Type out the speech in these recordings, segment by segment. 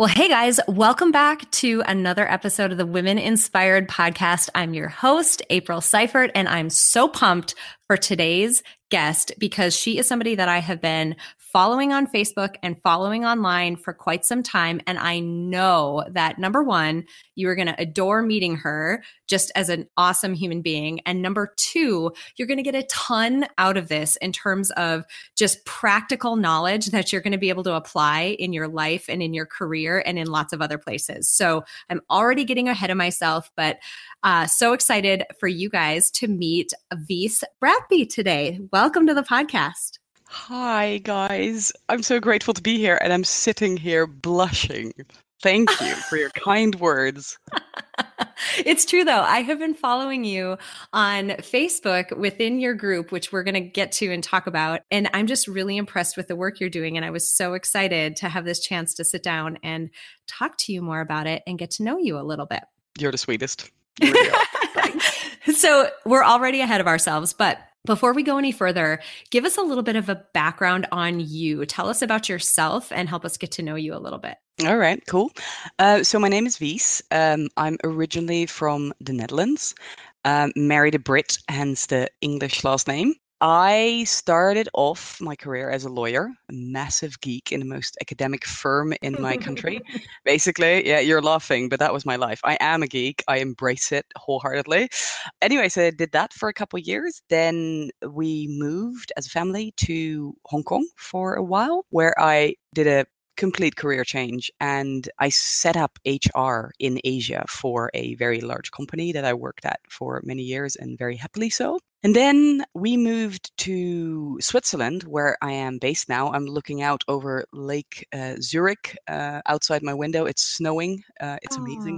Well, hey guys, welcome back to another episode of the Women Inspired Podcast. I'm your host, April Seifert, and I'm so pumped for today's guest because she is somebody that I have been following on Facebook and following online for quite some time. And I know that number one, you are going to adore meeting her just as an awesome human being. And number two, you're going to get a ton out of this in terms of just practical knowledge that you're going to be able to apply in your life and in your career and in lots of other places. So I'm already getting ahead of myself, but uh, so excited for you guys to meet Wies Bratby today. Welcome to the podcast. Hi, guys. I'm so grateful to be here, and I'm sitting here blushing. Thank you for your kind words. it's true, though. I have been following you on Facebook within your group, which we're going to get to and talk about. And I'm just really impressed with the work you're doing. And I was so excited to have this chance to sit down and talk to you more about it and get to know you a little bit. You're the sweetest. Really so we're already ahead of ourselves, but before we go any further, give us a little bit of a background on you. Tell us about yourself and help us get to know you a little bit. All right, cool. Uh, so my name is Wies. Um, I'm originally from the Netherlands. Um, married a Brit, hence the English last name. I started off my career as a lawyer, a massive geek in the most academic firm in my country. Basically, yeah, you're laughing, but that was my life. I am a geek. I embrace it wholeheartedly. Anyway, so I did that for a couple years. Then we moved as a family to Hong Kong for a while, where I did a complete career change and I set up HR in Asia for a very large company that I worked at for many years and very happily so. And then we moved to Switzerland, where I am based now. I'm looking out over Lake uh, Zurich uh, outside my window. It's snowing. Uh, it's Aww. amazing.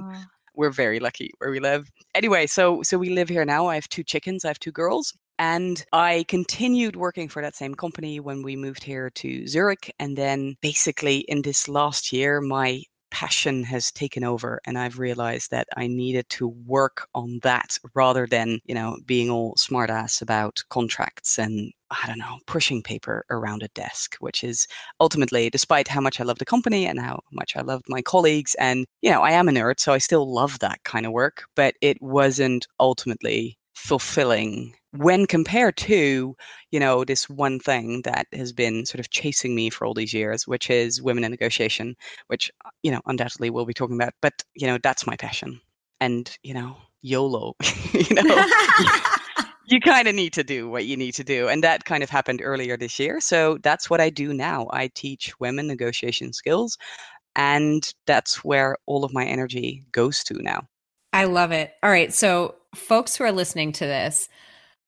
We're very lucky where we live. Anyway, so so we live here now. I have two chickens. I have two girls. And I continued working for that same company when we moved here to Zurich. And then basically in this last year, my passion has taken over and I've realized that I needed to work on that rather than, you know, being all smartass about contracts and I don't know, pushing paper around a desk, which is ultimately, despite how much I love the company and how much I loved my colleagues, and, you know, I am a nerd, so I still love that kind of work, but it wasn't ultimately fulfilling when compared to you know this one thing that has been sort of chasing me for all these years which is women in negotiation which uh, you know undoubtedly we'll be talking about but you know that's my passion. And you know yolo you know you kind of need to do what you need to do. And that kind of happened earlier this year so that's what i do now. I teach women negotiation skills and that's where all of my energy goes to now. I love it. All right so folks who are listening to this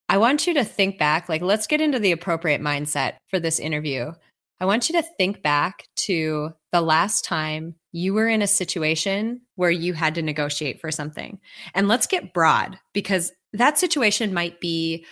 I want you to think back, like, let's get into the appropriate mindset for this interview. I want you to think back to the last time you were in a situation where you had to negotiate for something. And let's get broad because that situation might be,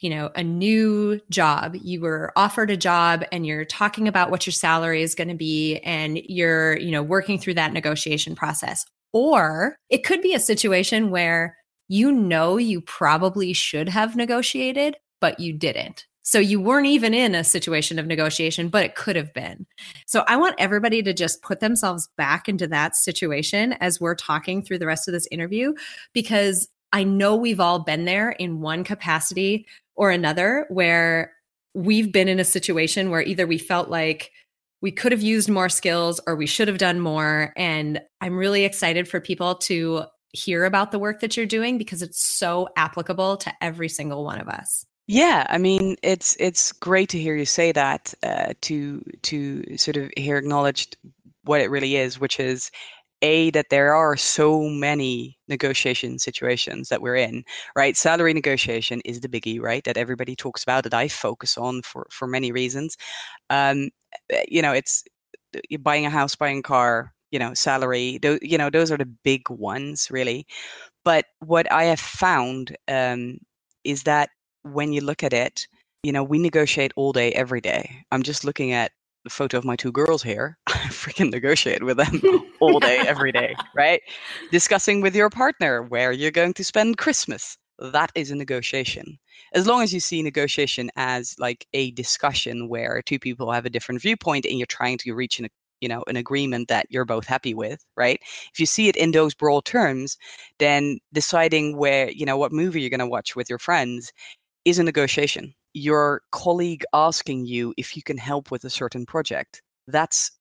you know, a new job. You were offered a job and you're talking about what your salary is going to be and you're, you know, working through that negotiation process. Or it could be a situation where you know you probably should have negotiated, but you didn't. So you weren't even in a situation of negotiation, but it could have been. So I want everybody to just put themselves back into that situation as we're talking through the rest of this interview, because I know we've all been there in one capacity or another where we've been in a situation where either we felt like we could have used more skills or we should have done more. And I'm really excited for people to hear about the work that you're doing because it's so applicable to every single one of us. Yeah, I mean, it's it's great to hear you say that. Uh, to to sort of hear acknowledged what it really is, which is a that there are so many negotiation situations that we're in right salary negotiation is the biggie right that everybody talks about that i focus on for for many reasons um eh, you know it's buying a house buying a car you know salary you know those are the big ones really but what i have found um, is that when you look at it, you know, we negotiate all day, every day. I'm just looking at the photo of my two girls here. I freaking negotiate with them all day, every day, right? Discussing with your partner where you're going to spend Christmas. That is a negotiation. As long as you see negotiation as like a discussion where two people have a different viewpoint and you're trying to reach an you know an agreement that you're both happy with right? If you see it in those broad terms then deciding where you know what movie you're going to watch with your friends is a negotiation. Your colleague asking you if you can help with a certain project that's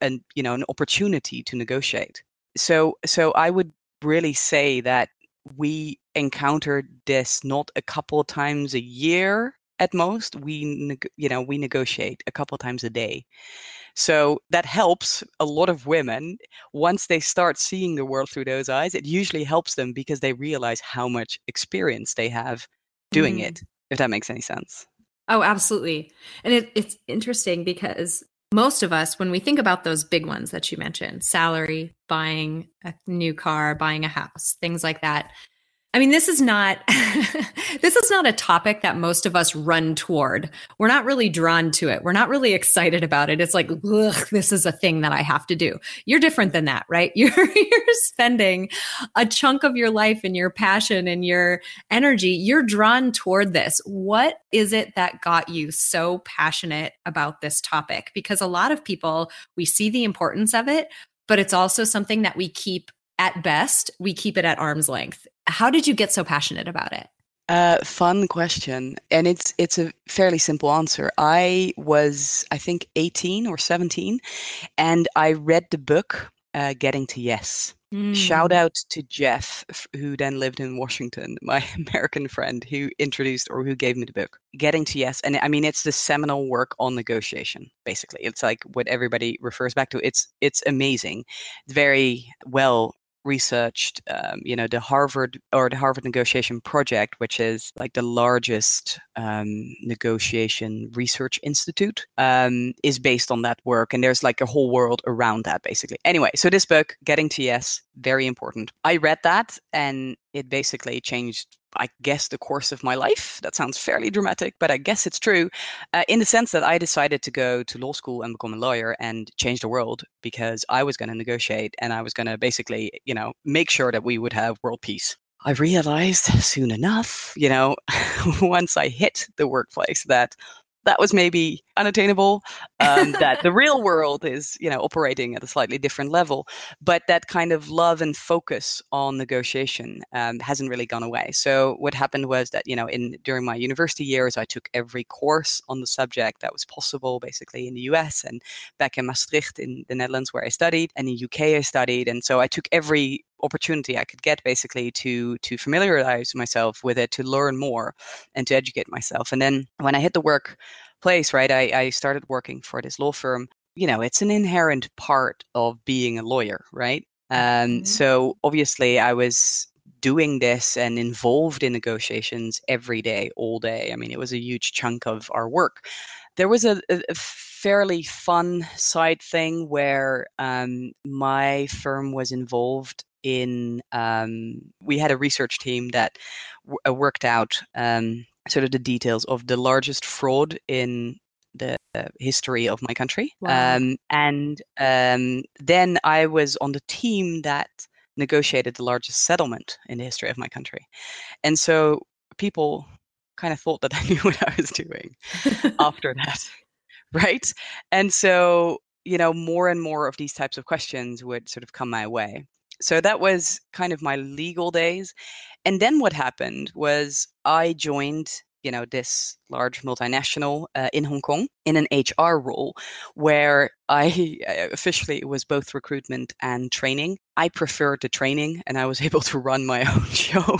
an you know an opportunity to negotiate. So so i would really say that we encountered this not a couple times a year at most. We you know we negotiate a couple times a day so that helps a lot of women once they start seeing the world through those eyes it usually helps them because they realize how much experience they have doing mm. it if that makes any sense. Oh, absolutely. And it, it's interesting because most of us, when we think about those big ones that you mentioned salary, buying a new car, buying a house, things like that, I mean, this is not this is not a topic that most of us run toward. We're not really drawn to it. We're not really excited about it. It's like, this is a thing that I have to do. You're different than that, right? You're you're spending a chunk of your life and your passion and your energy. You're drawn toward this. What is it that got you so passionate about this topic? Because a lot of people, we see the importance of it, but it's also something that we keep at best, we keep it at arm's length. How did you get so passionate about it? Uh, fun question, and it's it's a fairly simple answer. I was, I think, eighteen or seventeen, and I read the book uh, "Getting to Yes." Mm. Shout out to Jeff, who then lived in Washington, my American friend who introduced or who gave me the book. Getting to Yes, and I mean it's the seminal work on negotiation. Basically, it's like what everybody refers back to. It's it's amazing, it's very well researched, um, you know, the Harvard or the Harvard Negotiation Project, which is like the largest um, negotiation research institute, um, is based on that work. And there's like a whole world around that, basically. Anyway, so this book, Getting to Yes, very important. I read that and it basically changed I guess, the course of my life. That sounds fairly dramatic, but I guess it's true uh, in the sense that I decided to go to law school and become a lawyer and change the world because I was going to negotiate and I was going to basically, you know, make sure that we would have world peace. I realized soon enough, you know, once I hit the workplace that that was maybe unattainable um, that the real world is you know operating at a slightly different level but that kind of love and focus on negotiation um, hasn't really gone away so what happened was that you know in during my university years i took every course on the subject that was possible basically in the us and back in maastricht in the netherlands where i studied and in uk i studied and so i took every opportunity I could get basically to to familiarize myself with it, to learn more, and to educate myself. And then when I hit the workplace, right, I, I started working for this law firm. You know, it's an inherent part of being a lawyer, right? Um, mm-hmm. So obviously, I was doing this and involved in negotiations every day, all day. I mean, it was a huge chunk of our work. There was a, a fairly fun side thing where um, my firm was involved in um, we had a research team that w- uh, worked out um, sort of the details of the largest fraud in the history of my country wow. um, and um, then i was on the team that negotiated the largest settlement in the history of my country and so people kind of thought that i knew what i was doing after that right and so you know more and more of these types of questions would sort of come my way so that was kind of my legal days. And then what happened was I joined, you know, this large multinational uh, in Hong Kong in an HR role where I officially it was both recruitment and training. I preferred the training and I was able to run my own show.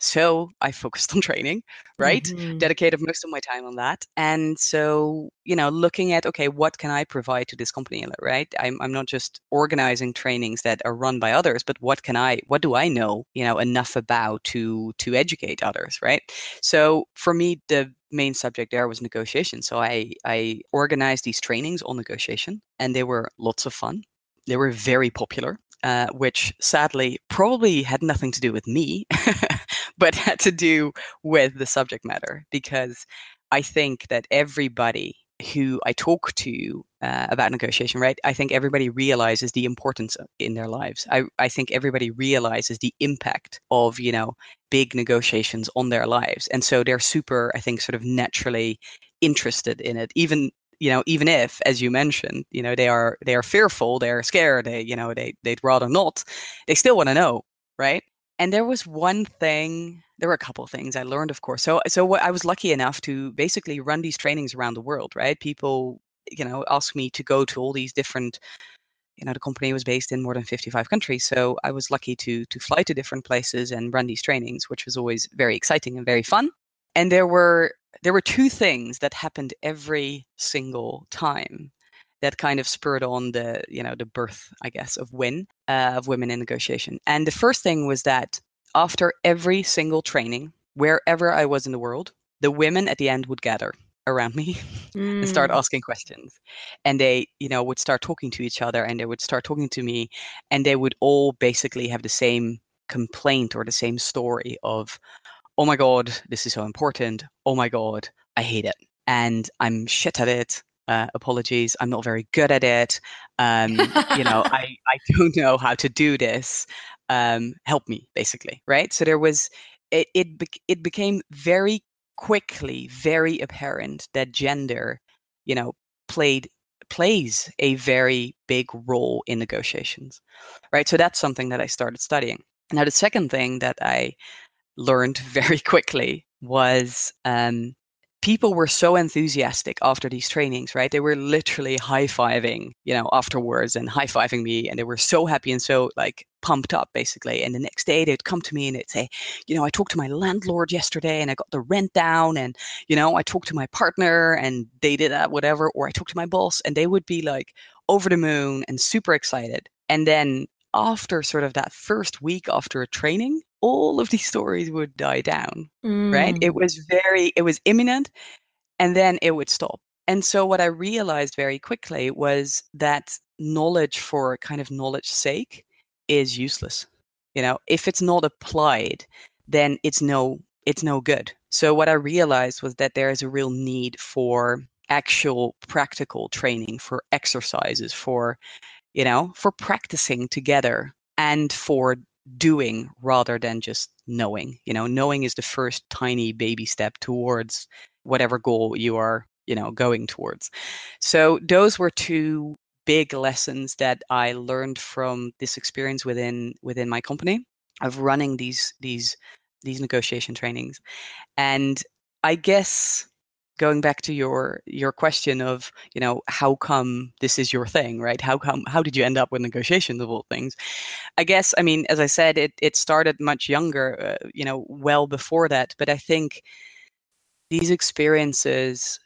So I focused on training, right? Mm-hmm. Dedicated most of my time on that. And so, you know, looking at, okay, what can I provide to this company, right? I'm, I'm not just organizing trainings that are run by others, but what can I, what do I know, you know, enough about to, to educate others, right? So for me, the main subject there was negotiation. So I, I organized these trainings on negotiation, and they were lots of fun. They were very popular, uh, which sadly probably had nothing to do with me, but had to do with the subject matter because I think that everybody who I talk to uh, about negotiation, right? I think everybody realizes the importance in their lives. I, I think everybody realizes the impact of, you know, big negotiations on their lives. And so they're super, I think, sort of naturally interested in it, even you know even if as you mentioned you know they are they are fearful they're scared they you know they they'd rather not they still want to know right and there was one thing there were a couple of things i learned of course so so what, i was lucky enough to basically run these trainings around the world right people you know ask me to go to all these different you know the company was based in more than 55 countries so i was lucky to to fly to different places and run these trainings which was always very exciting and very fun. And there were there were two things that happened every single time that kind of spurred on the you know the birth i guess of win uh, of women in negotiation. And the first thing was that after every single training wherever i was in the world the women at the end would gather around me mm. and start mm. asking questions and they you know would start talking to each other and they would start talking to me and they would all basically have the same complaint or the same story of oh my god this is so important oh my god i hate it and i'm shit at it uh, apologies, I'm not very good at it. Um, you know, I, I don't know how to do this. Um, help me, basically, right? So there was, it, it, it became very quickly very apparent that gender, you know, played plays a very big role in negotiations, right? So that's something that I started studying. Now, the second thing that I learned very quickly was um, people were so enthusiastic after these trainings, right? They were literally high fiving, you know, afterwards and high fiving me. And they were so happy and so like pumped up, basically. And the next day they'd come to me and they'd say, you know, I talked to my landlord yesterday and I got the rent down. And, you know, I talked to my partner and they did that, whatever. Or I talked to my boss and they would be like over the moon and super excited. And then after sort of that first week after a training, all of these stories would die down, mm. right? It was very, it was imminent and then it would stop. And so what I realized very quickly was that knowledge for kind of knowledge sake is useless. You know, if it's not applied, then it's no it's no good. So what I realized was that there is a real need for actual practical training, for exercises, for you know, for practicing together and for doing rather than just knowing. You know, knowing is the first tiny baby step towards whatever goal you are, you know, going towards. So those were two big lessons that I learned from this experience within within my company of running these these these negotiation trainings. And I guess going back to your your question of you know how come this is your thing right how come how did you end up with negotiations of all things i guess i mean as i said it it started much younger uh, you know well before that but i think these experiences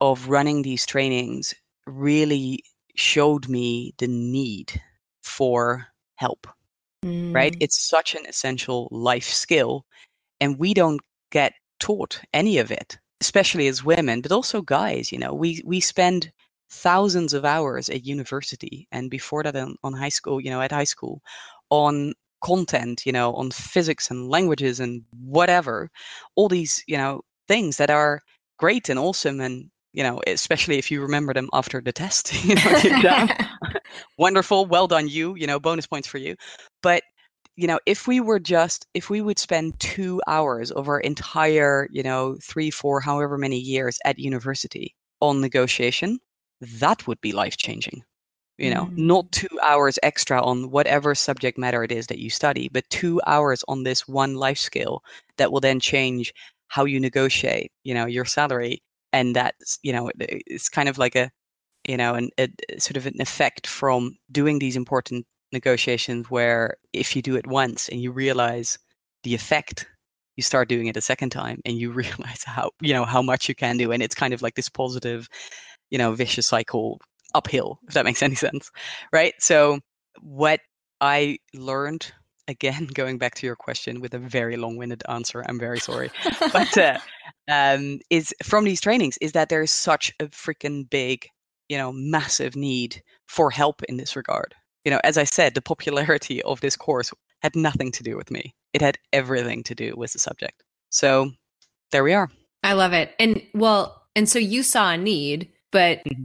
of running these trainings really showed me the need for help mm. right it's such an essential life skill and we don't get taught any of it especially as women, but also guys. You know, we we spend thousands of hours at university and before that on, on high school. You know, at high school, on content. You know, on physics and languages and whatever. All these you know things that are great and awesome and you know, especially if you remember them after the test, you know, Wonderful, well done, you. You know, bonus points for you. But you know, if we were just, if we would spend two hours of our entire, you know, three, four, however many years at university on negotiation, that would be life changing. You know, mm. not two hours extra on whatever subject matter it is that you study, but two hours on this one life skill that will then change how you negotiate, you know, your salary. And that's, you know, it's kind of like a, you know, an, a, sort of an effect from doing these important negotiations where if you do it once and you realize the effect you start doing it a second time and you realize how you know how much you can do. And it's kind of like this positive you know vicious cycle uphill if that makes any sense right? So what i learned again going back to your question with a very long-winded answer i'm very sorry but uh, um, is from these trainings is that there's such a freaking big you know massive need for help in this regard you know, as I said, the popularity of this course had nothing to do with me. It had everything to do with the subject. So there we are. I love it. And well, and so you saw a need, but mm-hmm.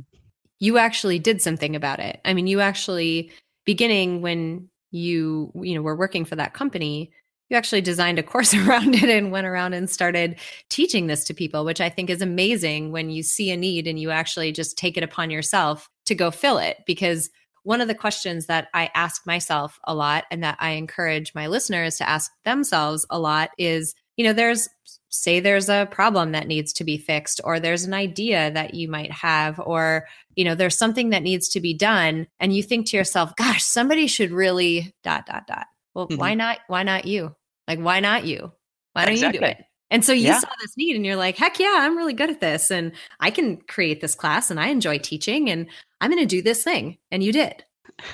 you actually did something about it. I mean, you actually beginning when you you know were working for that company, you actually designed a course around it and went around and started teaching this to people, which I think is amazing when you see a need and you actually just take it upon yourself to go fill it because one of the questions that I ask myself a lot and that I encourage my listeners to ask themselves a lot is, you know, there's say there's a problem that needs to be fixed or there's an idea that you might have or you know there's something that needs to be done and you think to yourself gosh somebody should really dot dot dot. Well mm-hmm. why not why not you? Like why not you? Why don't exactly. you do it? And so you yeah. saw this need and you're like heck yeah i'm really good at this and i can create this class and i enjoy teaching and i'm going to do this thing. And you did.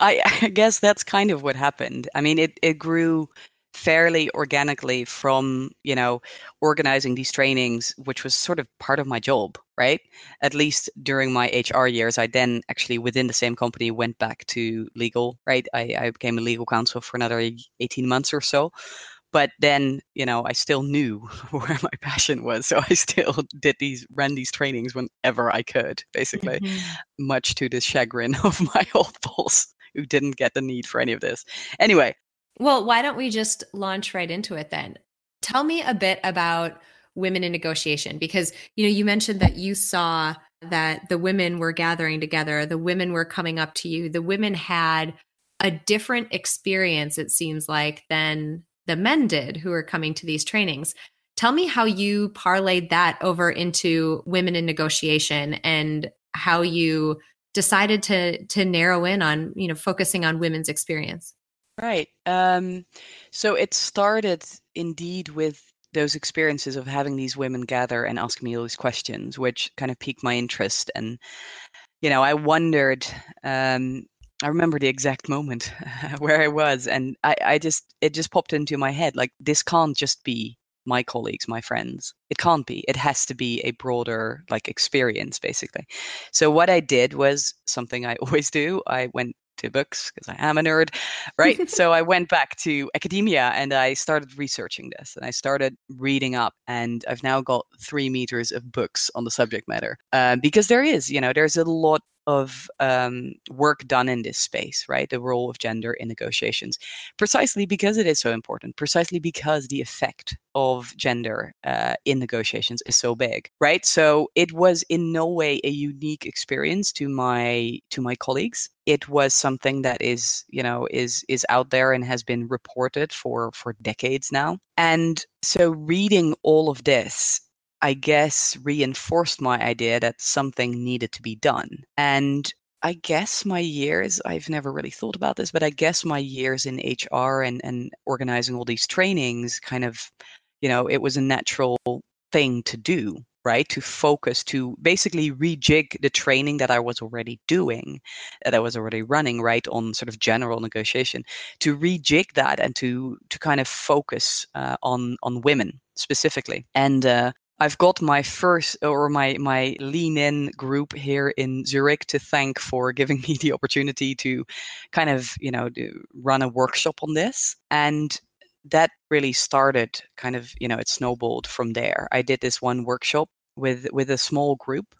I, I guess that's kind of what happened. I mean it, it grew fairly organically from you know organizing these trainings which was sort of part of my job right? At least during my hr years i then actually within the same company went back to legal right? I, I became a legal counsel for another 18 months or so. But then you know i still knew where my passion was so i still did these ran these trainings whenever i could basically mm-hmm. much to the chagrin of my old boss who didn't get the need for any of this. Anyway well, why don't we just launch right into it then? Tell me a bit about women in negotiation because you know you mentioned that you saw that the women were gathering together, the women were coming up to you, the women had a different experience it seems like than the men did who were coming to these trainings. Tell me how you parlayed that over into women in negotiation and how you decided to to narrow in on, you know, focusing on women's experience. Right. Um, so it started indeed with those experiences of having these women gather and asking me all these questions, which kind of piqued my interest. And, you know, I wondered, um, I remember the exact moment where I was, and I, I just, it just popped into my head like, this can't just be my colleagues, my friends. It can't be. It has to be a broader like experience, basically. So what I did was something I always do. I went to books because I am a nerd, right? so I went back to academia and I started researching this and I started reading up. And I've now got three meters of books on the subject matter uh, because there is, you know, there's a lot of um, work done in this space, right? The role of gender in negotiations, precisely because it is so important, precisely because the effect of gender uh, in negotiations is so big, right? So it was in no way a unique experience to my to my colleagues. It was something that is, you know, is is out there and has been reported for for decades now. And so reading all of this I guess, reinforced my idea that something needed to be done. And I guess my years, I've never really thought about this, but I guess my years in HR and, and organizing all these trainings kind of, you know, it was a natural thing to do, right? To focus, to basically rejig the training that I was already doing, that I was already running, right, on sort of general negotiation, to rejig that and to to kind of focus uh, on on women specifically. And uh, I've got my first or my my lean in group here in Zurich to thank for giving me the opportunity to kind of you know run a workshop on this. And that really started kind of you know it snowballed from there. I did this one workshop with with a small group.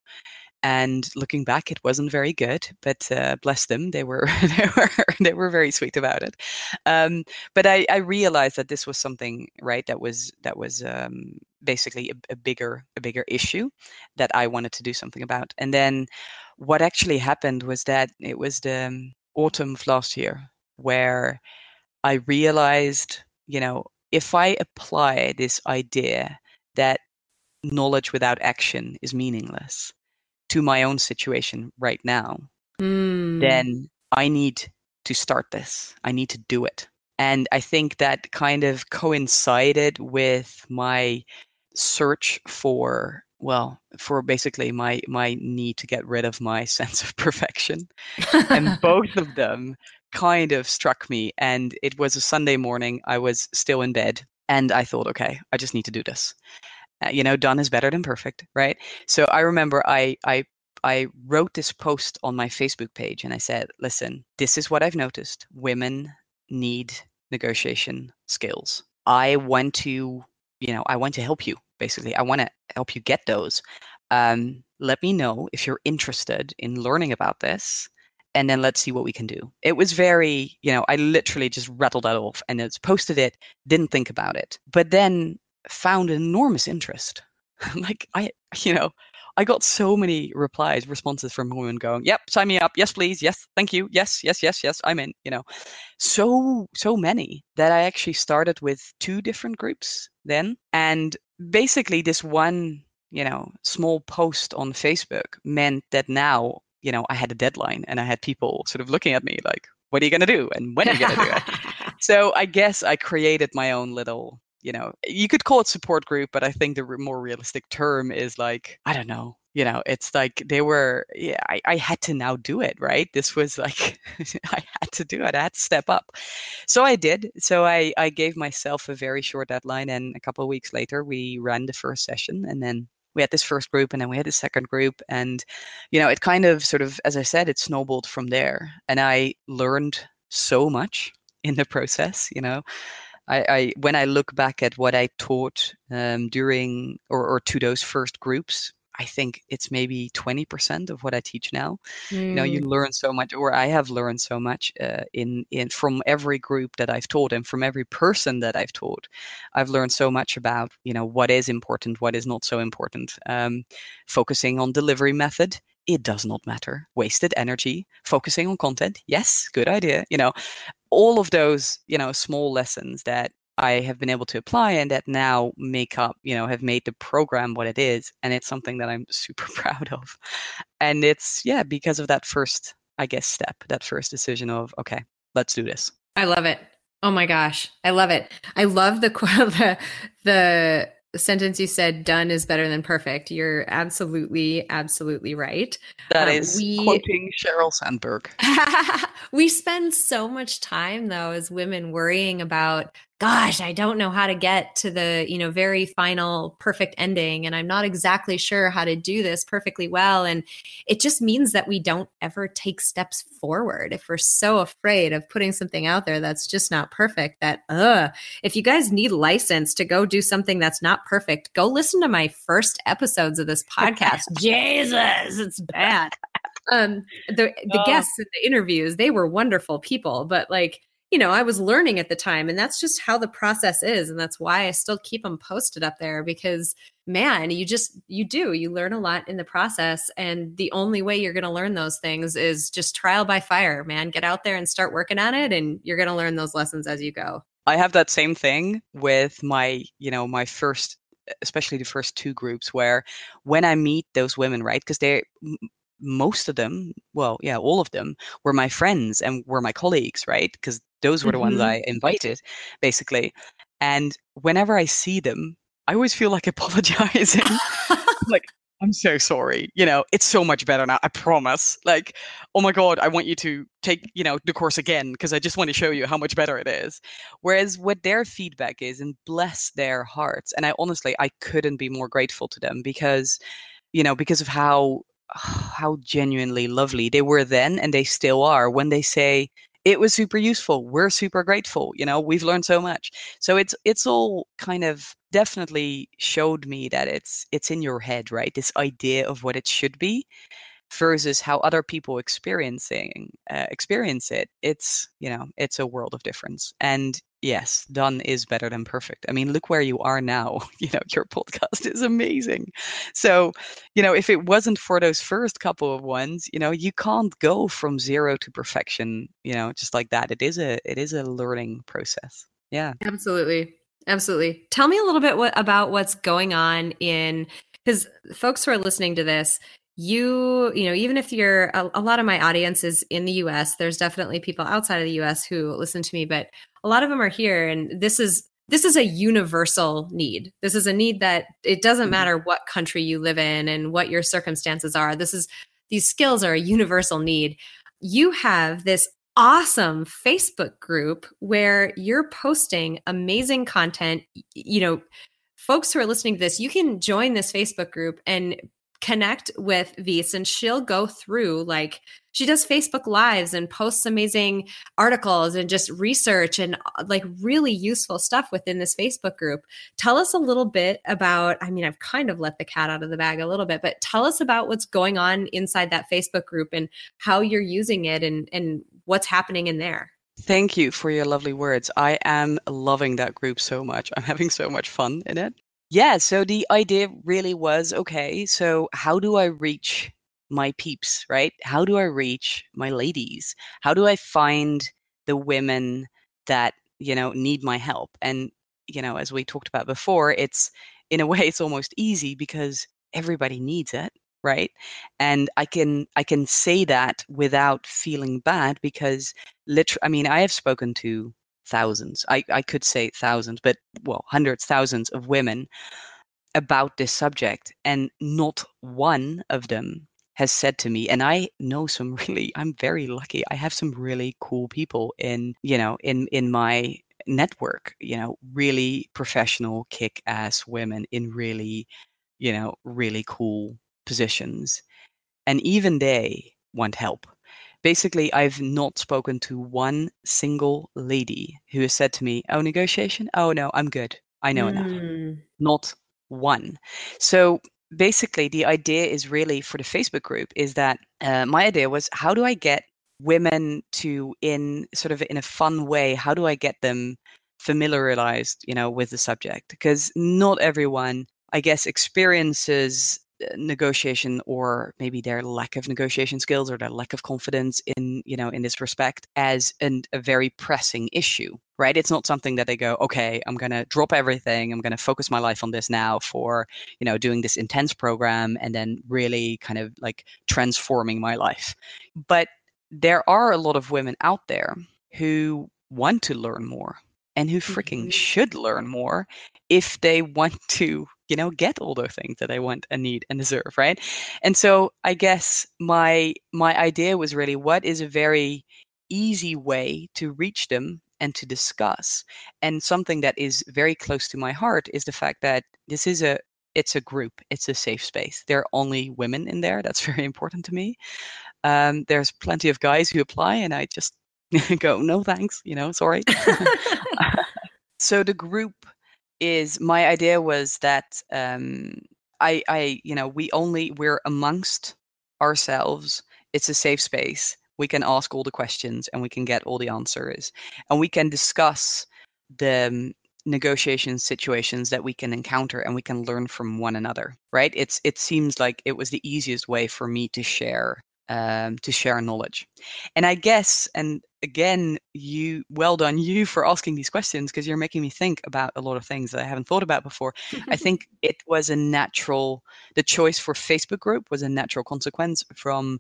And looking back it wasn't very good but uh, bless them they were they were they were very sweet about it. Um, but I, I realized that this was something right that was that was um, basically a, a, bigger a bigger issue that i wanted to do something about and then what actually happened was that it was the um, autumn of last year where i realized you know if i apply this idea that knowledge without action is meaningless to my own situation right now, mm. then I need to start this. I need to do it. And I think that kind of coincided with my search for well for basically my my need to get rid of my sense of perfection and both of them kind of struck me and it was a sunday morning i was still in bed and i thought okay i just need to do this uh, you know done is better than perfect right so i remember i i i wrote this post on my facebook page and i said listen this is what i've noticed women need negotiation skills. I want to, you know, I want to help you. Basically, I want to help you get those. Um, let me know if you're interested in learning about this and then let's see what we can do. It was very, you know, I literally just rattled that off and it's posted it, didn't think about it, but then found enormous interest. like I, you know, I got so many replies, responses from women going, "Yep, sign me up. Yes, please. Yes, thank you. Yes, yes, yes, yes. I'm in." You know, so so many that I actually started with two different groups then, and basically this one, you know, small post on Facebook meant that now, you know, I had a deadline and I had people sort of looking at me like, "What are you going to do? And when are you going to do it?" so I guess I created my own little you know you could call it support group but i think the more realistic term is like i don't know you know it's like they were yeah I, I had to now do it right? This was like i had to do it i had to step up. So i did so i i gave myself a very short deadline and a couple of weeks later we ran the first session and then we had this first group and then we had the second group and you know it kind of sort of as i said it snowballed from there and i learned so much in the process you know? I, I, when I look back at what I taught um, during or, or to those first groups, I think it's maybe 20% of what I teach now. Mm. You know, you mm. learn so much, or I have learned so much uh, in in from every group that I've taught and from every person that I've taught. I've learned so much about you know what is important, what is not so important. Um, focusing on delivery method, it does not matter. Wasted energy, focusing on content, yes, good idea. You know, all of those, you know, small lessons that I have been able to apply and that now make up, you know, have made the program what it is. And it's something that I'm super proud of. And it's, yeah, because of that first, I guess, step, that first decision of, okay, let's do this. I love it. Oh my gosh. I love it. I love the, the, the, the sentence you said done is better than perfect you're absolutely absolutely right That um, is we, quoting sheryl sandberg we spend so much time though as women worrying about gosh i don't know how to get to the you know very final perfect ending and i'm not exactly sure how to do this perfectly well and it just means that we don't ever take steps forward. If we're so afraid of putting something out there that's just not perfect that uh if you guys need license to go do something that's not perfect go listen to my first episodes of this podcast. Jesus it's bad. Um the the oh. guests in the interviews they were wonderful people but like you know, I was learning at the time, and that's just how the process is. And that's why I still keep them posted up there because, man, you just, you do, you learn a lot in the process. And the only way you're going to learn those things is just trial by fire, man. Get out there and start working on it, and you're going to learn those lessons as you go. I have that same thing with my, you know, my first especially the first two groups where when i meet those women right because they most of them well yeah all of them were my friends and were my colleagues right because those were the mm-hmm. ones I invited, basically. And whenever I see them, I always feel like apologizing. like, I'm so sorry. You know, it's so much better now. I promise. Like, oh my God, I want you to take, you know, the course again because I just want to show you how much better it is. Whereas what their feedback is, and bless their hearts. And I honestly, I couldn't be more grateful to them because, you know, because of how how genuinely lovely they were then and they still are when they say it was super useful we're super grateful you know we've learned so much. So it's it's all kind of definitely showed me that it's it's in your head right? This idea of what it should be versus how other people experiencing uh, experience it it's you know it's a world of difference and yes done is better than perfect. I mean look where you are now you know your podcast is amazing. So you know if it wasn't for those first couple of ones you know you can't go from zero to perfection you know just like that. It is a it is a learning process. Yeah. Absolutely. Absolutely. Tell me a little bit what, about what's going on in because folks who are listening to this you you know even if you're a, a, lot of my audience is in the us there's definitely people outside of the us who listen to me but a lot of them are here and this is this is a universal need. This is a need that it doesn't mm-hmm. matter what country you live in and what your circumstances are this is these skills are a universal need. You have this awesome facebook group where you're posting amazing content. You know folks who are listening to this you can join this facebook group and connect with Wies and she'll go through like she does Facebook lives and posts amazing articles and just research and uh, like really useful stuff within this Facebook group. Tell us a little bit about I mean I've kind of let the cat out of the bag a little bit, but tell us about what's going on inside that Facebook group and how you're using it and and what's happening in there. Thank you for your lovely words. I am loving that group so much. I'm having so much fun in it. Yeah, so the idea really was okay, so how do I reach my peeps, right? How do I reach my ladies? How do I find the women that, you know, need my help? And, you know, as we talked about before, it's in a way it's almost easy because everybody needs it right and i can i can say that without feeling bad because literally i mean i have spoken to thousands i i could say thousands but well hundreds thousands of women about this subject and not one of them has said to me and i know some really i'm very lucky i have some really cool people in you know in in my network you know really professional kick ass women in really you know really cool positions and even they want help basically i've not spoken to one single lady who has said to me oh negotiation? Oh no i'm good. I know mm. enough not one. So basically the idea is really for the facebook group is that uh, my idea was how do i get women to in sort of in a fun way how do i get them familiarized you know with the subject? Because not everyone i guess experiences negotiation or maybe their lack of negotiation skills or their lack of confidence in you know in this respect as an, a very pressing issue right? It's not something that they go okay i'm going to drop everything. I'm going to focus my life on this now for you know doing this intense program and then really kind of like transforming my life. But there are a lot of women out there who want to learn more and who freaking mm-hmm. should learn more if they want to you know get all those things that they want and need and deserve right? And so i guess my my idea was really what is a very easy way to reach them and to discuss. And something that is very close to my heart is the fact that this is a it's a group it's a safe space. There are only women in there that's very important to me. Um, there's plenty of guys who apply and i just go no thanks you know sorry so the group is my idea was that um, I, I, you know, we only we're amongst ourselves. It's a safe space. We can ask all the questions and we can get all the answers, and we can discuss the um, negotiation situations that we can encounter and we can learn from one another right it's it seems like it was the easiest way for me to share um, to share knowledge. And I guess, and again, you well done you for asking these questions because you're making me think about a lot of things that I haven't thought about before. I think it was a natural, the choice for Facebook group was a natural consequence from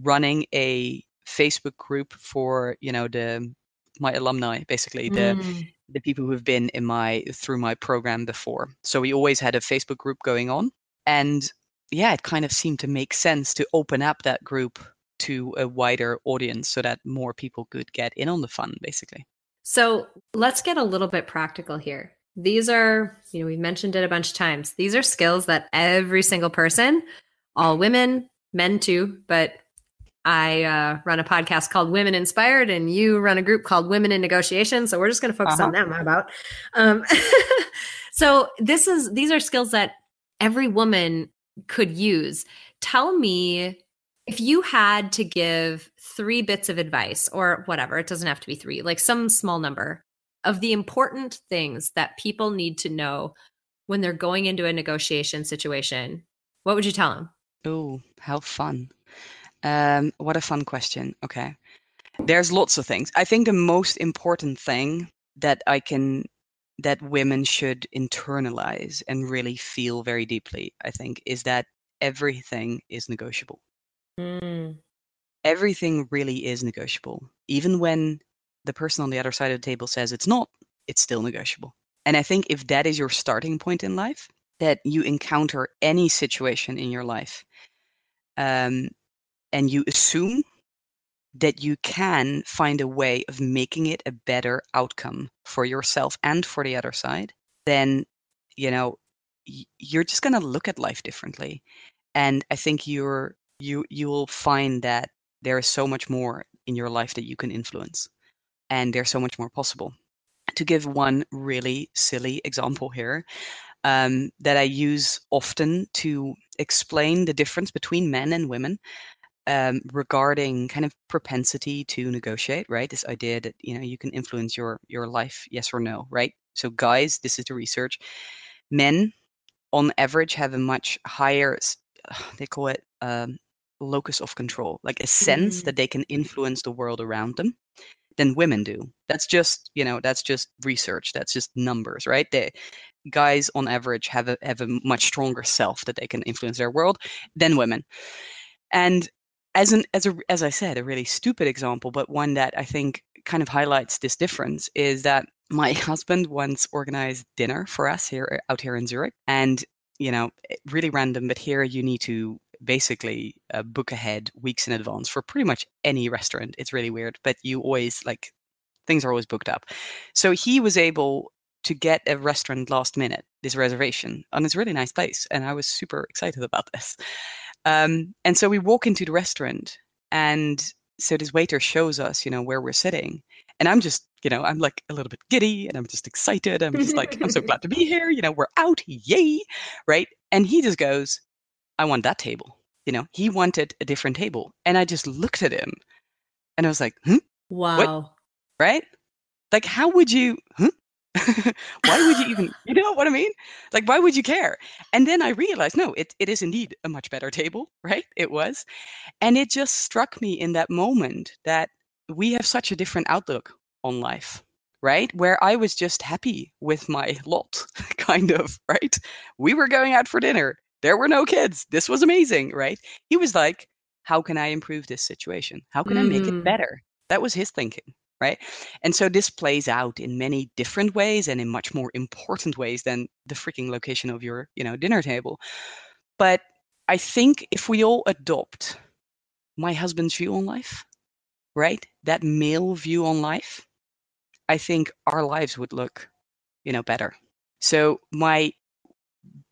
running a Facebook group for you know the my alumni basically the mm. the people who have been in my through my program before so we always had a facebook group going on and yeah, it kind of seemed to make sense to open up that group to a wider audience so that more people could get in on the fun, basically. So let's get a little bit practical here. These are, you know, we've mentioned it a bunch of times. These are skills that every single person, all women, men too, but I uh, run a podcast called Women Inspired, and you run a group called Women in Negotiation. So we're just going to focus uh-huh. on them. about? Um, so this is these are skills that every woman could use. Tell me if you had to give three bits of advice or whatever, it doesn't have to be three, like some small number of the important things that people need to know when they're going into a negotiation situation, what would you tell them? Oh, how fun. Um, what a fun question. Okay. There's lots of things. I think the most important thing that I can that women should internalize and really feel very deeply, I think, is that everything is negotiable. Mm. Everything really is negotiable. Even when the person on the other side of the table says it's not, it's still negotiable. And I think if that is your starting point in life, that you encounter any situation in your life, um, and you assume that you can find a way of making it a better outcome for yourself and for the other side, then, you know, you're just going to look at life differently. and i think you're you you will find that there is so much more in your life that you can influence and there's so much more possible to give one really silly example here um, that I use often to explain the difference between men and women um, regarding kind of propensity to negotiate, right? This idea that you know you can influence your your life, yes or no, right? So, guys, this is the research. Men, on average, have a much higher. They call it um, locus of control, like a sense mm-hmm. that they can influence the world around them than women do. That's just, you know, that's just research. That's just numbers, right? They, guys on average have a have a much stronger self that they can influence their world than women. And as an as a as I said, a really stupid example, but one that I think kind of highlights this difference is that my husband once organized dinner for us here out here in Zurich, and you know, really random, but here you need to basically uh, book ahead weeks in advance for pretty much any restaurant. It's really weird, but you always like things are always booked up. So he was able to get a restaurant last minute, this reservation, and it's a really nice place. And I was super excited about this. Um, and so we walk into the restaurant, and so this waiter shows us, you know, where we're sitting. And I'm just, you know, I'm like a little bit giddy and I'm just excited. I'm just like, I'm so glad to be here. You know, we're out. Yay. Right. And he just goes, I want that table. You know, he wanted a different table. And I just looked at him and I was like, hmm? Wow. What? Right? Like, how would you, huh? why would you even, you know what I mean? Like, why would you care? And then I realized, no, it, it is indeed a much better table, right? It was. And it just struck me in that moment that we have such a different outlook on life, right? Where I was just happy with my lot, kind of, right? We were going out for dinner. There were no kids. This was amazing, right? He was like, how can I improve this situation? How can mm. I make it mm. better? That was his thinking, right? And so this plays out in many different ways and in much more important ways than the freaking location of your, you know, dinner table. But I think if we all adopt my husband's view on life, right? That male view on life, I think our lives would look, you know, better. So my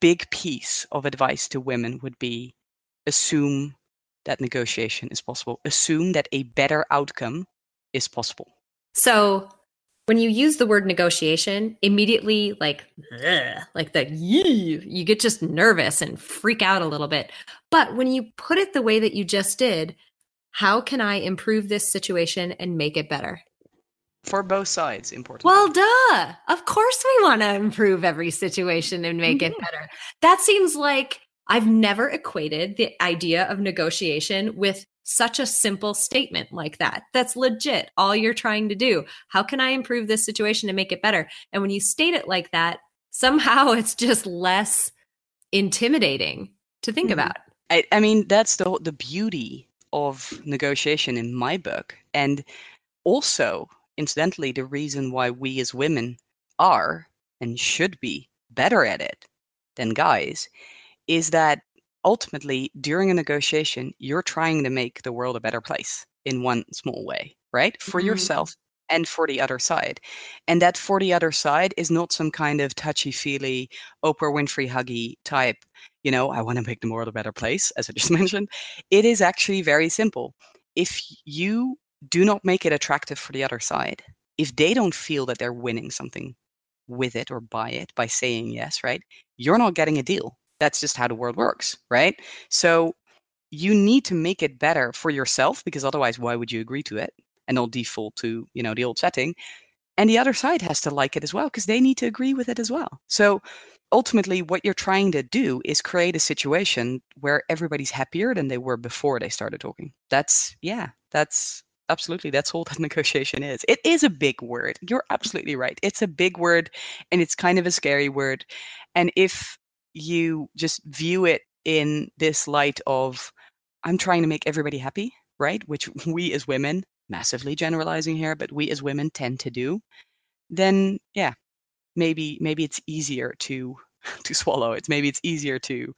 big piece of advice to women would be assume that negotiation is possible. Assume that a better outcome is possible. So when you use the word negotiation, immediately like ugh, like the you you get just nervous and freak out a little bit. But when you put it the way that you just did, how can I improve this situation and make it better? For both sides, important. Well, duh. Of course, we want to improve every situation and make mm-hmm. it better. That seems like I've never equated the idea of negotiation with such a simple statement like that. That's legit. All you're trying to do. How can I improve this situation and make it better? And when you state it like that, somehow it's just less intimidating to think mm-hmm. about. I, I mean, that's the the beauty of negotiation in my book, and also incidentally, the reason why we as women are and should be better at it than guys is that ultimately during a negotiation you're trying to make the world a better place in one small way right for mm-hmm. yourself and for the other side and that for the other side is not some kind of touchy feely oprah winfrey huggy type you know i want to make the world a better place as i just mentioned it is actually very simple if you do not make it attractive for the other side. If they don't feel that they're winning something with it or by it by saying yes, right? You're not getting a deal. That's just how the world works, right? So you need to make it better for yourself because otherwise why would you agree to it and not default to, you know, the old setting? And the other side has to like it as well because they need to agree with it as well. So ultimately what you're trying to do is create a situation where everybody's happier than they were before they started talking. That's yeah, that's absolutely that's all that negotiation is it is a big word you're absolutely right it's a big word and it's kind of a scary word and if you just view it in this light of i'm trying to make everybody happy right which we as women massively generalizing here but we as women tend to do then yeah maybe maybe it's easier to to swallow it maybe it's easier to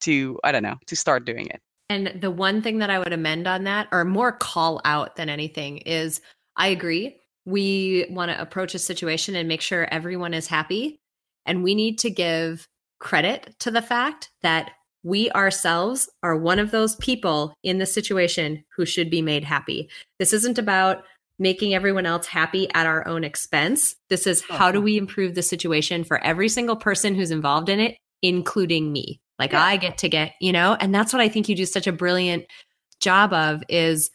to i don't know to start doing it and the one thing that I would amend on that, or more call out than anything, is I agree. We want to approach a situation and make sure everyone is happy. And we need to give credit to the fact that we ourselves are one of those people in the situation who should be made happy. This isn't about making everyone else happy at our own expense. This is how do uh-huh. we improve the situation for every single person who's involved in it, including me. Like yeah. I get to get, you know, and that's what I think you do such a brilliant job of is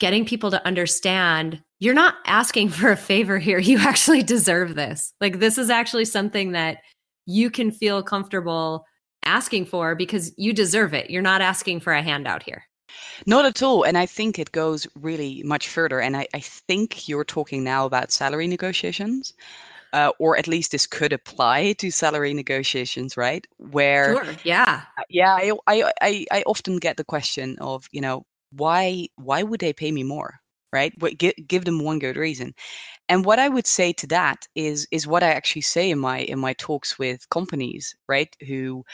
getting people to understand you're not asking for a favor here. You actually deserve this. Like this is actually something that you can feel comfortable asking for because you deserve it. You're not asking for a handout here. Not at all. And I think it goes really much further. And I, I think you're talking now about salary negotiations. Uh, or at least this could apply to salary negotiations, right? Where, sure. yeah, uh, yeah, I, I, I, I often get the question of, you know, why, why would they pay me more, right? Give, give them one good reason. And what I would say to that is, is what I actually say in my, in my talks with companies, right? Who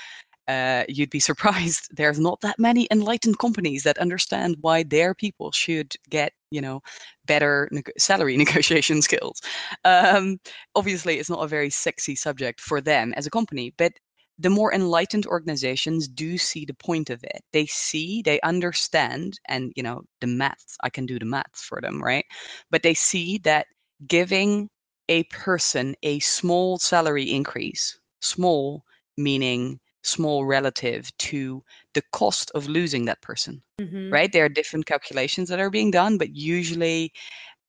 uh, you'd be surprised there's not that many enlightened companies that understand why their people should get you know better salary negotiation skills um, obviously it's not a very sexy subject for them as a company but the more enlightened organizations do see the point of it they see they understand and you know the maths i can do the maths for them right but they see that giving a person a small salary increase small meaning small relative to the cost of losing that person mm-hmm. right? There are different calculations that are being done but usually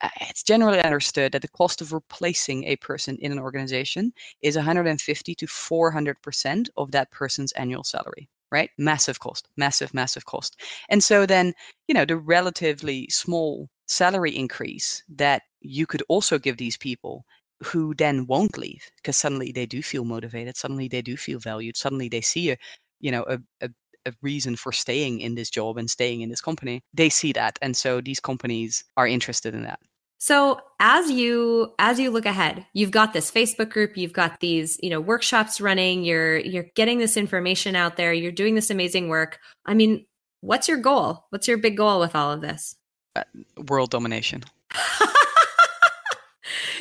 uh, it's generally understood that the cost of replacing a person in an organization is 150 to 400 percent of that person's annual salary right? Massive cost massive massive cost. And so then you know the relatively small salary increase that you could also give these people who then won't leave because suddenly they do feel motivated suddenly they do feel valued suddenly they see a you know a, a, a reason for staying in this job and staying in this company they see that and so these companies are interested in that. So as you as you look ahead you've got this facebook group you've got these you know workshops running you're you're getting this information out there you're doing this amazing work. I mean what's your goal? What's your big goal with all of this Uh, world domination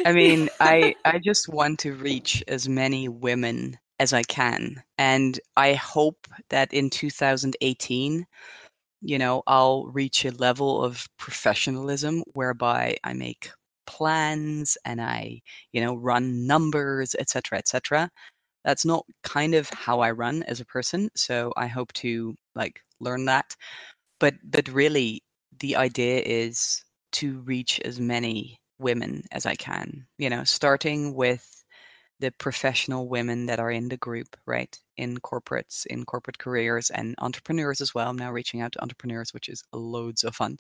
I mean, I I just want to reach as many women as I can, and I hope that in 2018, you know, I'll reach a level of professionalism whereby I make plans and I, you know, run numbers, etc., etc. That's not kind of how I run as a person, so I hope to like learn that. But but really, the idea is to reach as many women as I can, you know, starting with the professional women that are in the group, right? In corporates, in corporate careers, and entrepreneurs as well. I'm now reaching out to entrepreneurs, which is loads of fun.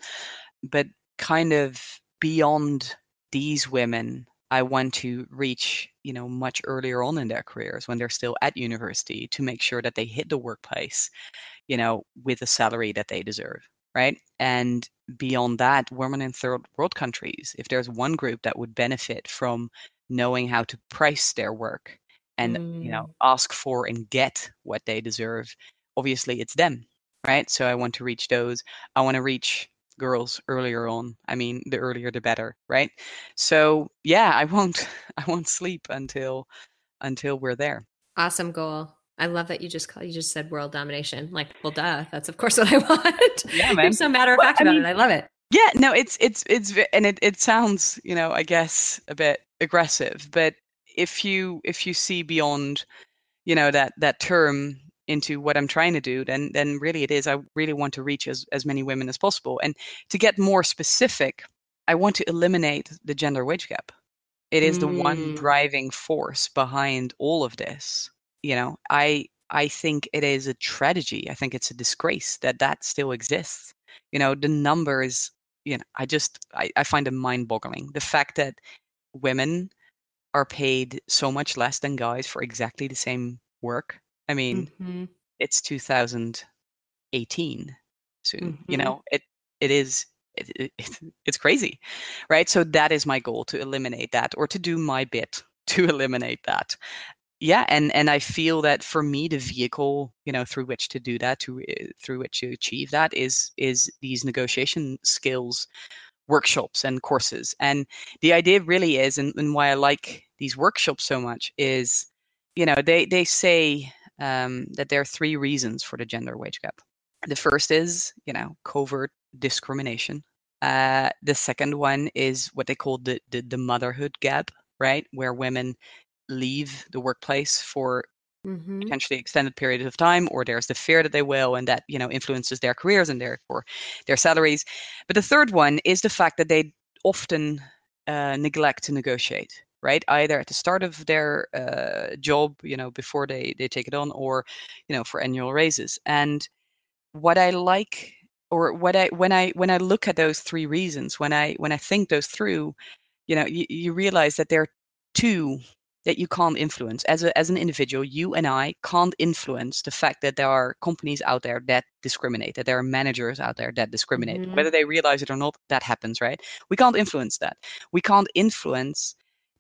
But kind of beyond these women, I want to reach, you know, much earlier on in their careers when they're still at university to make sure that they hit the workplace, you know, with a salary that they deserve right? And beyond that, women in third world countries, if there's one group that would benefit from knowing how to price their work and mm. you know mm. ask for and get what they deserve, obviously it's them, right? So I want to reach those. I want to reach girls earlier on. I mean, the earlier the better, right? So yeah, I won't I won't sleep until until we're there. Awesome goal. I love that you just call, you just said world domination. Like, well, duh, that's of course what I want. Yeah, man. You're so matter of well, fact about mean, it. I love it. Yeah, no, it's it's it's and it it sounds you know I guess a bit aggressive, but if you if you see beyond you know that that term into what I'm trying to do, then then really it is. I really want to reach as as many women as possible, and to get more specific, I want to eliminate the gender wage gap. It is mm. the one mm. driving force behind all of this you know i i think it is a tragedy i think it's a disgrace that that still exists you know the numbers you know i just i, I find it mind boggling the fact that women are paid so much less than guys for exactly the same work i mean mm-hmm. it's 2018 soon mm-hmm. you know it it is it, it, it's crazy right so that is my goal to eliminate that or to do my bit to eliminate that yeah and and i feel that for me the vehicle you know through which to do that to uh, through which to achieve that is is these negotiation skills workshops and courses and the idea really is and, and why i like these workshops so much is you know they they say um, that there are three reasons for the gender wage gap. The first is, you know, covert discrimination. Uh, the second one is what they call the, the the motherhood gap, right, where women leave the workplace for Mhm. potentially extended period of time or there's the fear that they will and that you know influences their careers and therefore their salaries. But the third one is the fact that they often uh, neglect to negotiate right? Either at the start of their uh, job you know before they they take it on or you know for annual raises. And what i like or what i when i when i look at those three reasons when i when i think those through you know you, you realize that there are two that you can't influence. As a as an individual you and i can't influence the fact that there are companies out there that discriminate that there are managers out there that discriminate. Mhm. whether they realize it or not that happens right? We can't influence that. We can't influence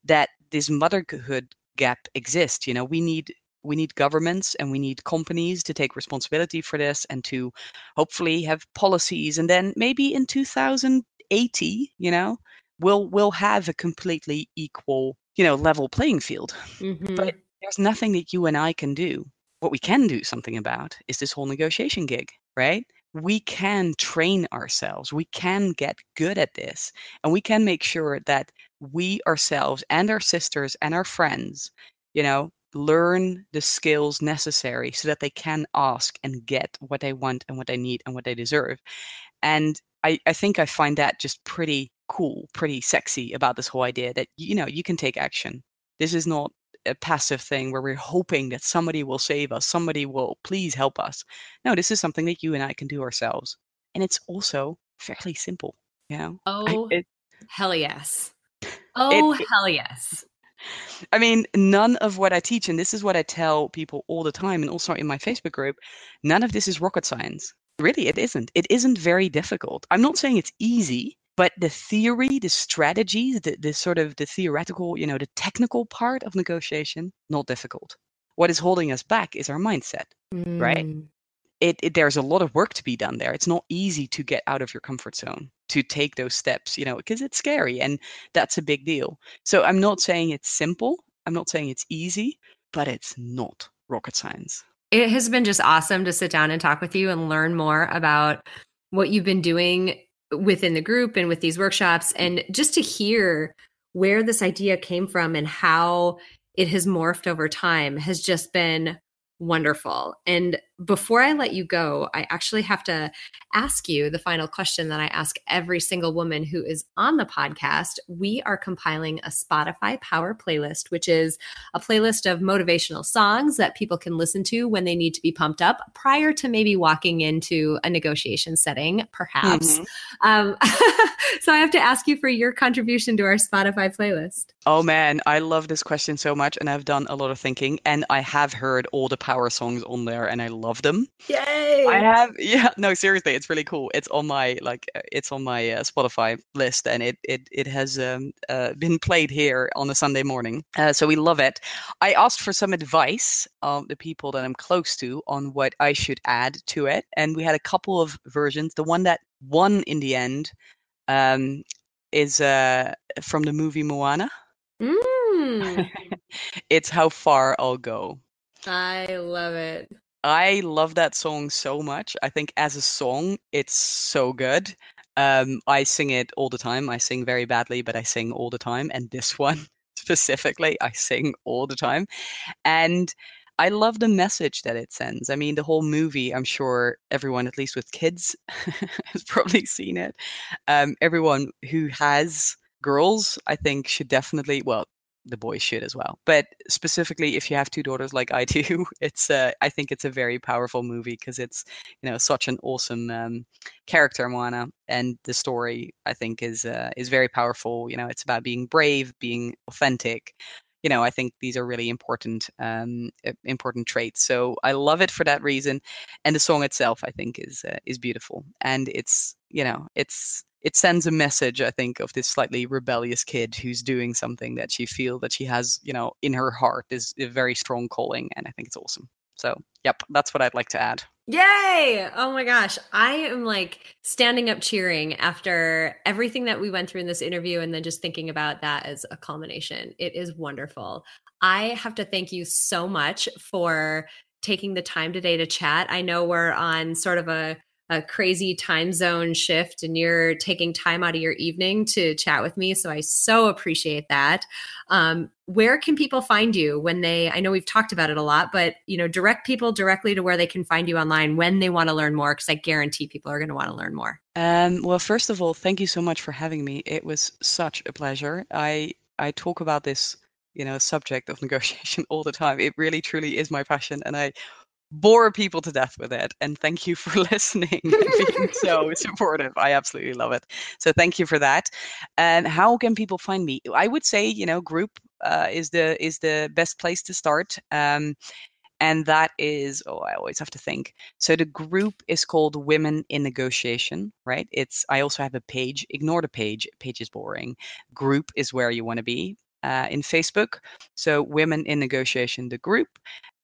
that this motherhood gap exists you know? We need we need governments and we need companies to take responsibility for this and to hopefully have policies. And then maybe in 2080 you know we'll we'll have a completely equal you know level playing field Mhm. but there's nothing that you and I can do. What we can do something about is this whole negotiation gig, right? We can train ourselves. We can get good at this. And we can make sure that we ourselves and our sisters and our friends, you know, learn the skills necessary so that they can ask and get what they want and what they need and what they deserve. And I, I think I find that just pretty cool, pretty sexy about this whole idea that, you know, you can take action. This is not a passive thing where we're hoping that somebody will save us, somebody will please help us. No, this is something that you and I can do ourselves. And it's also fairly simple, you know? I, Oh, it, hell yes. Oh, it- hell yes. I mean, none of what I teach, and this is what I tell people all the time, and also in my Facebook group, none of this is rocket science. Really, it isn't. It isn't very difficult. I'm not saying it's easy, but the theory, the strategies, the, the sort of the theoretical, you know, the technical part of negotiation, not difficult. What is holding us back is our mindset. Right. Mm. It, it there's a lot of work to be done there. It's not easy to get out of your comfort zone to take those steps, you know, because it's scary and that's a big deal. So I'm not saying it's simple. I'm not saying it's easy, but it's not rocket science. It has been just awesome to sit down and talk with you and learn more about what you've been doing within the group and with these workshops and just to hear where this idea came from and how it has morphed over time has just been wonderful. And before I let you go, I actually have to ask you the final question that I ask every single woman who is on the podcast. We are compiling a Spotify Power playlist, which is a playlist of motivational songs that people can listen to when they need to be pumped up prior to maybe walking into a negotiation setting, perhaps. Mhm. Um, so I have to ask you for your contribution to our Spotify playlist. Oh man, I love this question so much, and I've done a lot of thinking, and I have heard all the power songs on there, and I love them. Yay! I have, yeah, no, seriously, it's really cool. It's on my like, uh, it's on my uh, Spotify list, and it it it has um, uh, been played here on a Sunday morning, uh, so we love it. I asked for some advice of the people that I'm close to on what I should add to it, and we had a couple of versions. The one that won in the end um, is uh, from the movie Moana. Mm, it's how far I'll go. I love it. I love that song so much. I think as a song, it's so good. Um, I sing it all the time. I sing very badly, but I sing all the time. And this one specifically, I sing all the time. And I love the message that it sends. I mean, the whole movie, I'm sure everyone, at least with kids, has probably seen it. Um, everyone who has girls, I think, should definitely, well, the boys should as well. But specifically, if you have two daughters like I do, it's uh, I think it's a very powerful movie because it's you know such an awesome um, character, Moana, and the story I think is uh, is very powerful. You know, it's about being brave, being authentic. You know, I think these are really important um, important traits. So I love it for that reason, and the song itself I think is uh, is beautiful, and it's you know it's it sends a message i think of this slightly rebellious kid who's doing something that she feel that she has you know in her heart is a very strong calling and i think it's awesome so yep that's what i'd like to add Yay! Oh my gosh. I am like standing up cheering after everything that we went through in this interview and then just thinking about that as a culmination. It is wonderful. I have to thank you so much for taking the time today to chat. I know we're on sort of a a crazy time zone shift and you're taking time out of your evening to chat with me. So I so appreciate that. Um, where can people find you when they, I know we've talked about it a lot, but you know, direct people directly to where they can find you online when they want to learn more, because I guarantee people are going to want to learn more. Um, well, first of all, thank you so much for having me. It was such a pleasure. I, I talk about this you know subject of negotiation all the time it really truly is my passion and i bore people to death with it. And thank you for listening and being so supportive. I absolutely love it. So thank you for that. And how can people find me? I would say, you know, group uh, is the is the best place to start. Um, and that is oh i always have to think so the group is called women in negotiation right it's i also have a page ignore the page page is boring group is where you want to be uh, in facebook so women in negotiation the group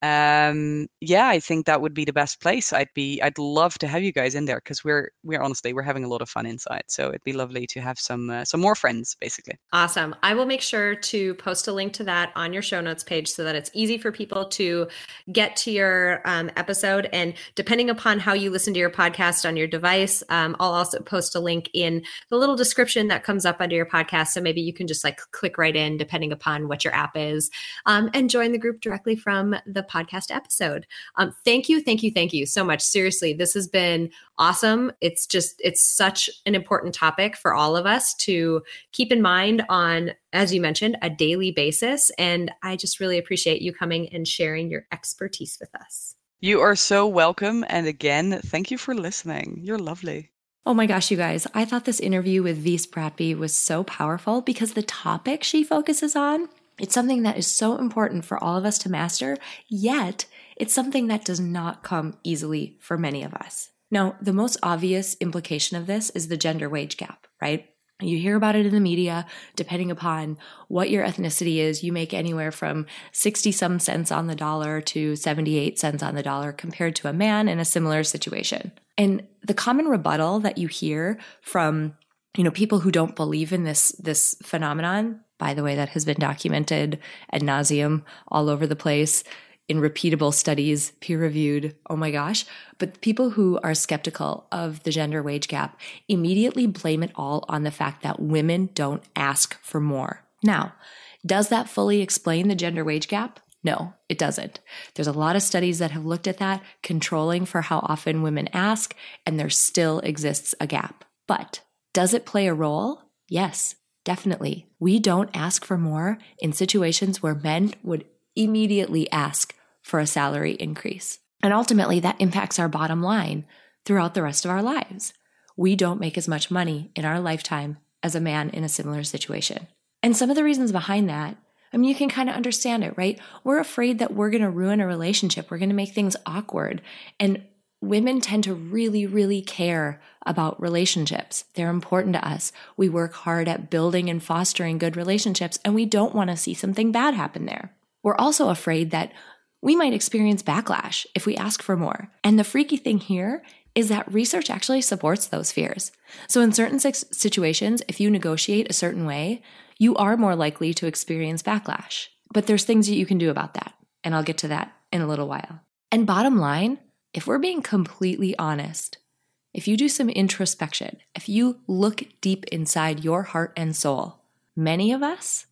um yeah i think that would be the best place. I'd be i'd love to have you guys in there because we're we're honestly we're having a lot of fun inside so it'd be lovely to have some uh, some more friends basically. Awesome. I will make sure to post a link to that on your show notes page so that it's easy for people to get to your um, episode and depending upon how you listen to your podcast on your device um, i'll also post a link in the little description that comes up under your podcast so maybe you can just like click right in depending upon what your app is um, and join the group directly from the podcast episode. Um, thank you, thank you, thank you so much. Seriously, this has been awesome. It's just, it's such an important topic for all of us to keep in mind on, as you mentioned, a daily basis. And I just really appreciate you coming and sharing your expertise with us. You are so welcome. And again, thank you for listening. You're lovely. Oh my gosh, you guys, I thought this interview with Wies Bratby was so powerful because the topic she focuses on it's something that is so important for all of us to master, yet it's something that does not come easily for many of us. Now, the most obvious implication of this is the gender wage gap, right? You hear about it in the media, depending upon what your ethnicity is, you make anywhere from 60 some cents on the dollar to 78 cents on the dollar compared to a man in a similar situation. And the common rebuttal that you hear from you know people who don't believe in this this phenomenon by the way, that has been documented ad nauseum all over the place in repeatable studies, peer reviewed. Oh my gosh. But people who are skeptical of the gender wage gap immediately blame it all on the fact that women don't ask for more. Now, does that fully explain the gender wage gap? No, it doesn't. There's a lot of studies that have looked at that, controlling for how often women ask, and there still exists a gap. But does it play a role? Yes, Definitely. We don't ask for more in situations where men would immediately ask for a salary increase. And ultimately, that impacts our bottom line throughout the rest of our lives. We don't make as much money in our lifetime as a man in a similar situation. And some of the reasons behind that, I mean, you can kind of understand it, right? We're afraid that we're going to ruin a relationship, we're going to make things awkward. And women tend to really, really care about relationships. They're important to us. We work hard at building and fostering good relationships, and we don't want to see something bad happen there. We're also afraid that we might experience backlash if we ask for more. And the freaky thing here is that research actually supports those fears. So, in certain situations, if you negotiate a certain way, you are more likely to experience backlash. But there's things that you can do about that. And I'll get to that in a little while. And bottom line, if we're being completely honest, if you do some introspection, if you look deep inside your heart and soul, many of us,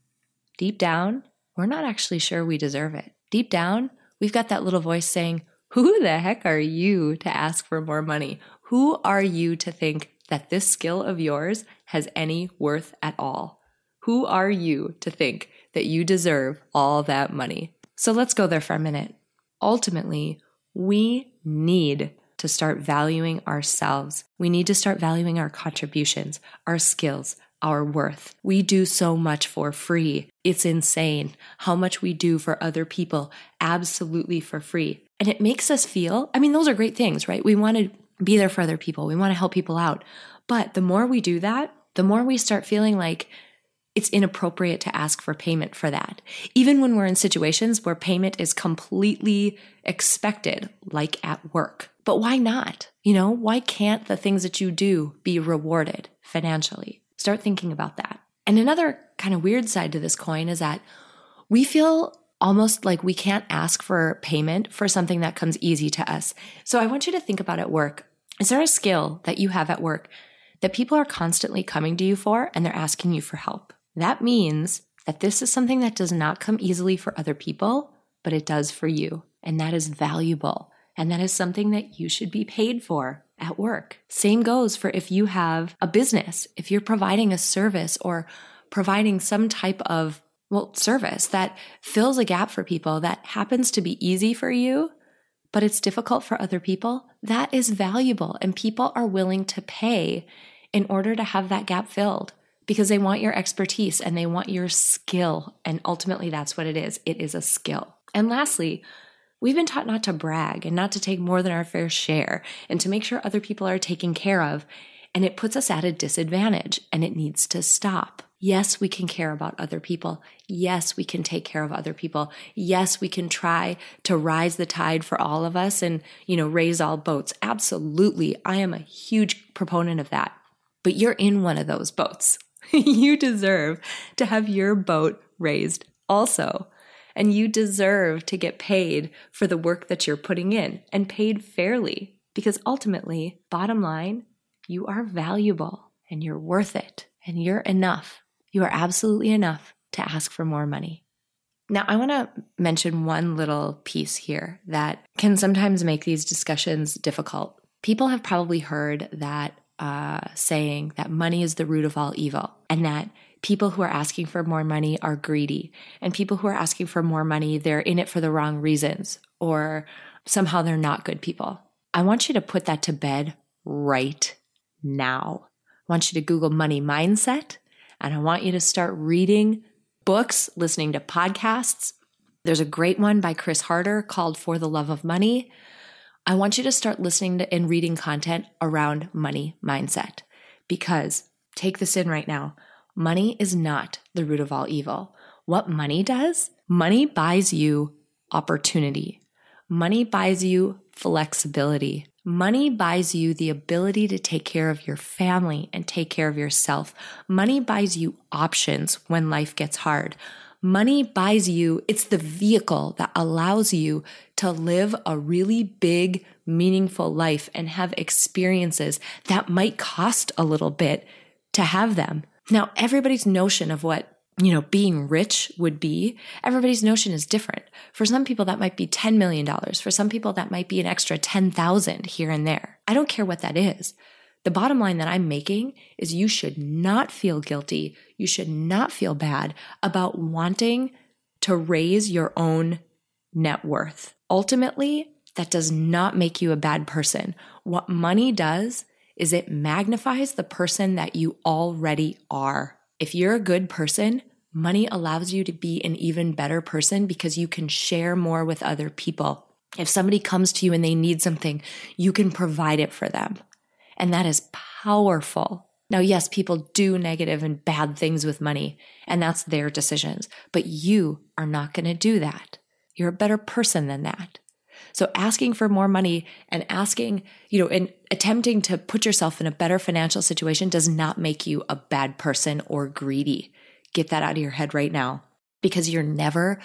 deep down, we're not actually sure we deserve it. Deep down, we've got that little voice saying, Who the heck are you to ask for more money? Who are you to think that this skill of yours has any worth at all? Who are you to think that you deserve all that money? So let's go there for a minute. Ultimately, we need to start valuing ourselves. We need to start valuing our contributions, our skills, our worth. We do so much for free. It's insane how much we do for other people, absolutely for free. And it makes us feel, I mean, those are great things, right? We want to be there for other people, we want to help people out. But the more we do that, the more we start feeling like it's inappropriate to ask for payment for that. Even when we're in situations where payment is completely expected, like at work. But why not? You know, why can't the things that you do be rewarded financially? Start thinking about that. And another kind of weird side to this coin is that we feel almost like we can't ask for payment for something that comes easy to us. So I want you to think about at work. Is there a skill that you have at work that people are constantly coming to you for and they're asking you for help? That means that this is something that does not come easily for other people, but it does for you. And that is valuable. And that is something that you should be paid for at work. Same goes for if you have a business, if you're providing a service or providing some type of well, service that fills a gap for people that happens to be easy for you, but it's difficult for other people, that is valuable. And people are willing to pay in order to have that gap filled because they want your expertise and they want your skill. And ultimately, that's what it is it is a skill. And lastly, we've been taught not to brag and not to take more than our fair share and to make sure other people are taken care of. And it puts us at a disadvantage and it needs to stop. Yes, we can care about other people. Yes, we can take care of other people. Yes, we can try to rise the tide for all of us and, you know, raise all boats. Absolutely. I am a huge proponent of that. But you're in one of those boats. you deserve to have your boat raised also. And you deserve to get paid for the work that you're putting in and paid fairly because ultimately, bottom line, you are valuable and you're worth it and you're enough. You are absolutely enough to ask for more money. Now, I want to mention one little piece here that can sometimes make these discussions difficult. People have probably heard that uh, saying that money is the root of all evil and that people who are asking for more money are greedy. And people who are asking for more money they're in it for the wrong reasons or somehow they're not good people. I want you to put that to bed right now. I want you to google money mindset and i want you to start reading books listening to podcasts. There's a great one by chris harder called for the love of money I want you to start listening to and reading content around money mindset because take this in right now. Money is not the root of all evil. What money does? Money buys you opportunity. Money buys you flexibility. Money buys you the ability to take care of your family and take care of yourself. Money buys you options when life gets hard. Money buys you, it's the vehicle that allows you to live a really big, meaningful life and have experiences that might cost a little bit to have them. Now, everybody's notion of what you know, being rich would be, everybody's notion is different. For some people, that might be $10 million. For some people, that might be an extra 10,000 here and there. I don't care what that is. The bottom line that I'm making is you should not feel guilty. You should not feel bad about wanting to raise your own net worth. Ultimately, that does not make you a bad person. What money does is it magnifies the person that you already are. If you're a good person, money allows you to be an even better person because you can share more with other people. If somebody comes to you and they need something, you can provide it for them. And that is powerful. Now, yes, people do negative and bad things with money, and that's their decisions, but you are not going to do that. You're a better person than that. So asking for more money and asking, you know, and attempting to put yourself in a better financial situation does not make you a bad person or greedy. Get that out of your head right now because you're never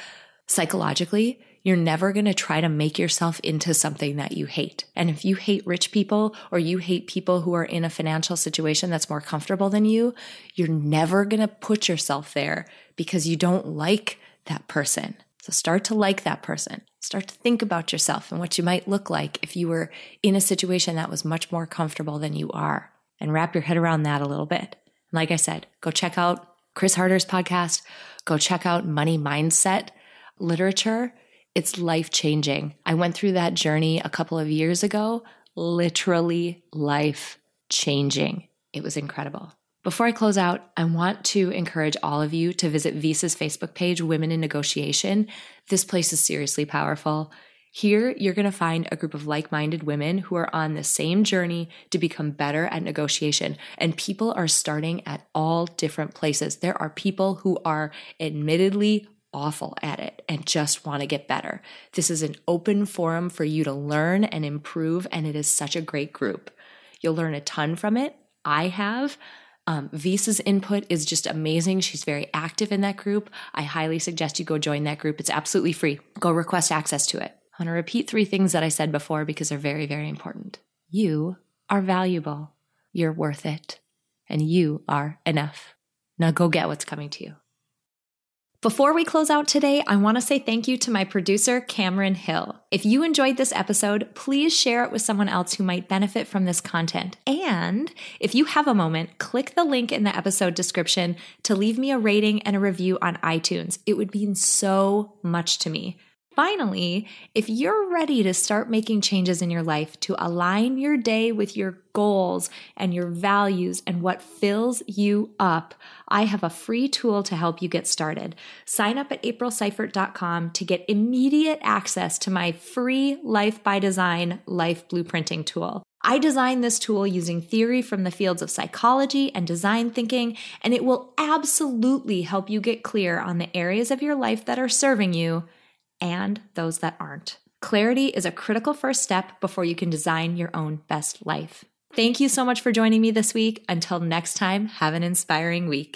psychologically you're never going to try to make yourself into something that you hate. And if you hate rich people or you hate people who are in a financial situation that's more comfortable than you, you're never going to put yourself there because you don't like that person. So start to like that person. Start to think about yourself and what you might look like if you were in a situation that was much more comfortable than you are and wrap your head around that a little bit. Like I said, go check out Chris Harder's podcast, go check out Money Mindset literature it's life changing. I went through that journey a couple of years ago, literally life changing. It was incredible. Before I close out, I want to encourage all of you to visit Wies's Facebook page, Women in Negotiation. This place is seriously powerful. Here, you're going to find a group of like minded women who are on the same journey to become better at negotiation. And people are starting at all different places. There are people who are admittedly awful at it and just want to get better. This is an open forum for you to learn and improve, and it is such a great group. You'll learn a ton from it. I have. Um, Wies's input is just amazing. She's very active in that group. I highly suggest you go join that group. It's absolutely free. Go request access to it. I want to repeat three things that I said before because they're very, very important. You are valuable. You're worth it. And you are enough. Now go get what's coming to you. Before we close out today, I want to say thank you to my producer, Cameron Hill. If you enjoyed this episode, please share it with someone else who might benefit from this content. And if you have a moment, click the link in the episode description to leave me a rating and a review on iTunes. It would mean so much to me. Finally, if you're ready to start making changes in your life to align your day with your goals and your values and what fills you up, I have a free tool to help you get started. Sign up at aprilseifert.com to get immediate access to my free Life by Design life blueprinting tool. I designed this tool using theory from the fields of psychology and design thinking, and it will absolutely help you get clear on the areas of your life that are serving you and those that aren't. Clarity is a critical first step before you can design your own best life. Thank you so much for joining me this week. Until next time, have an inspiring week.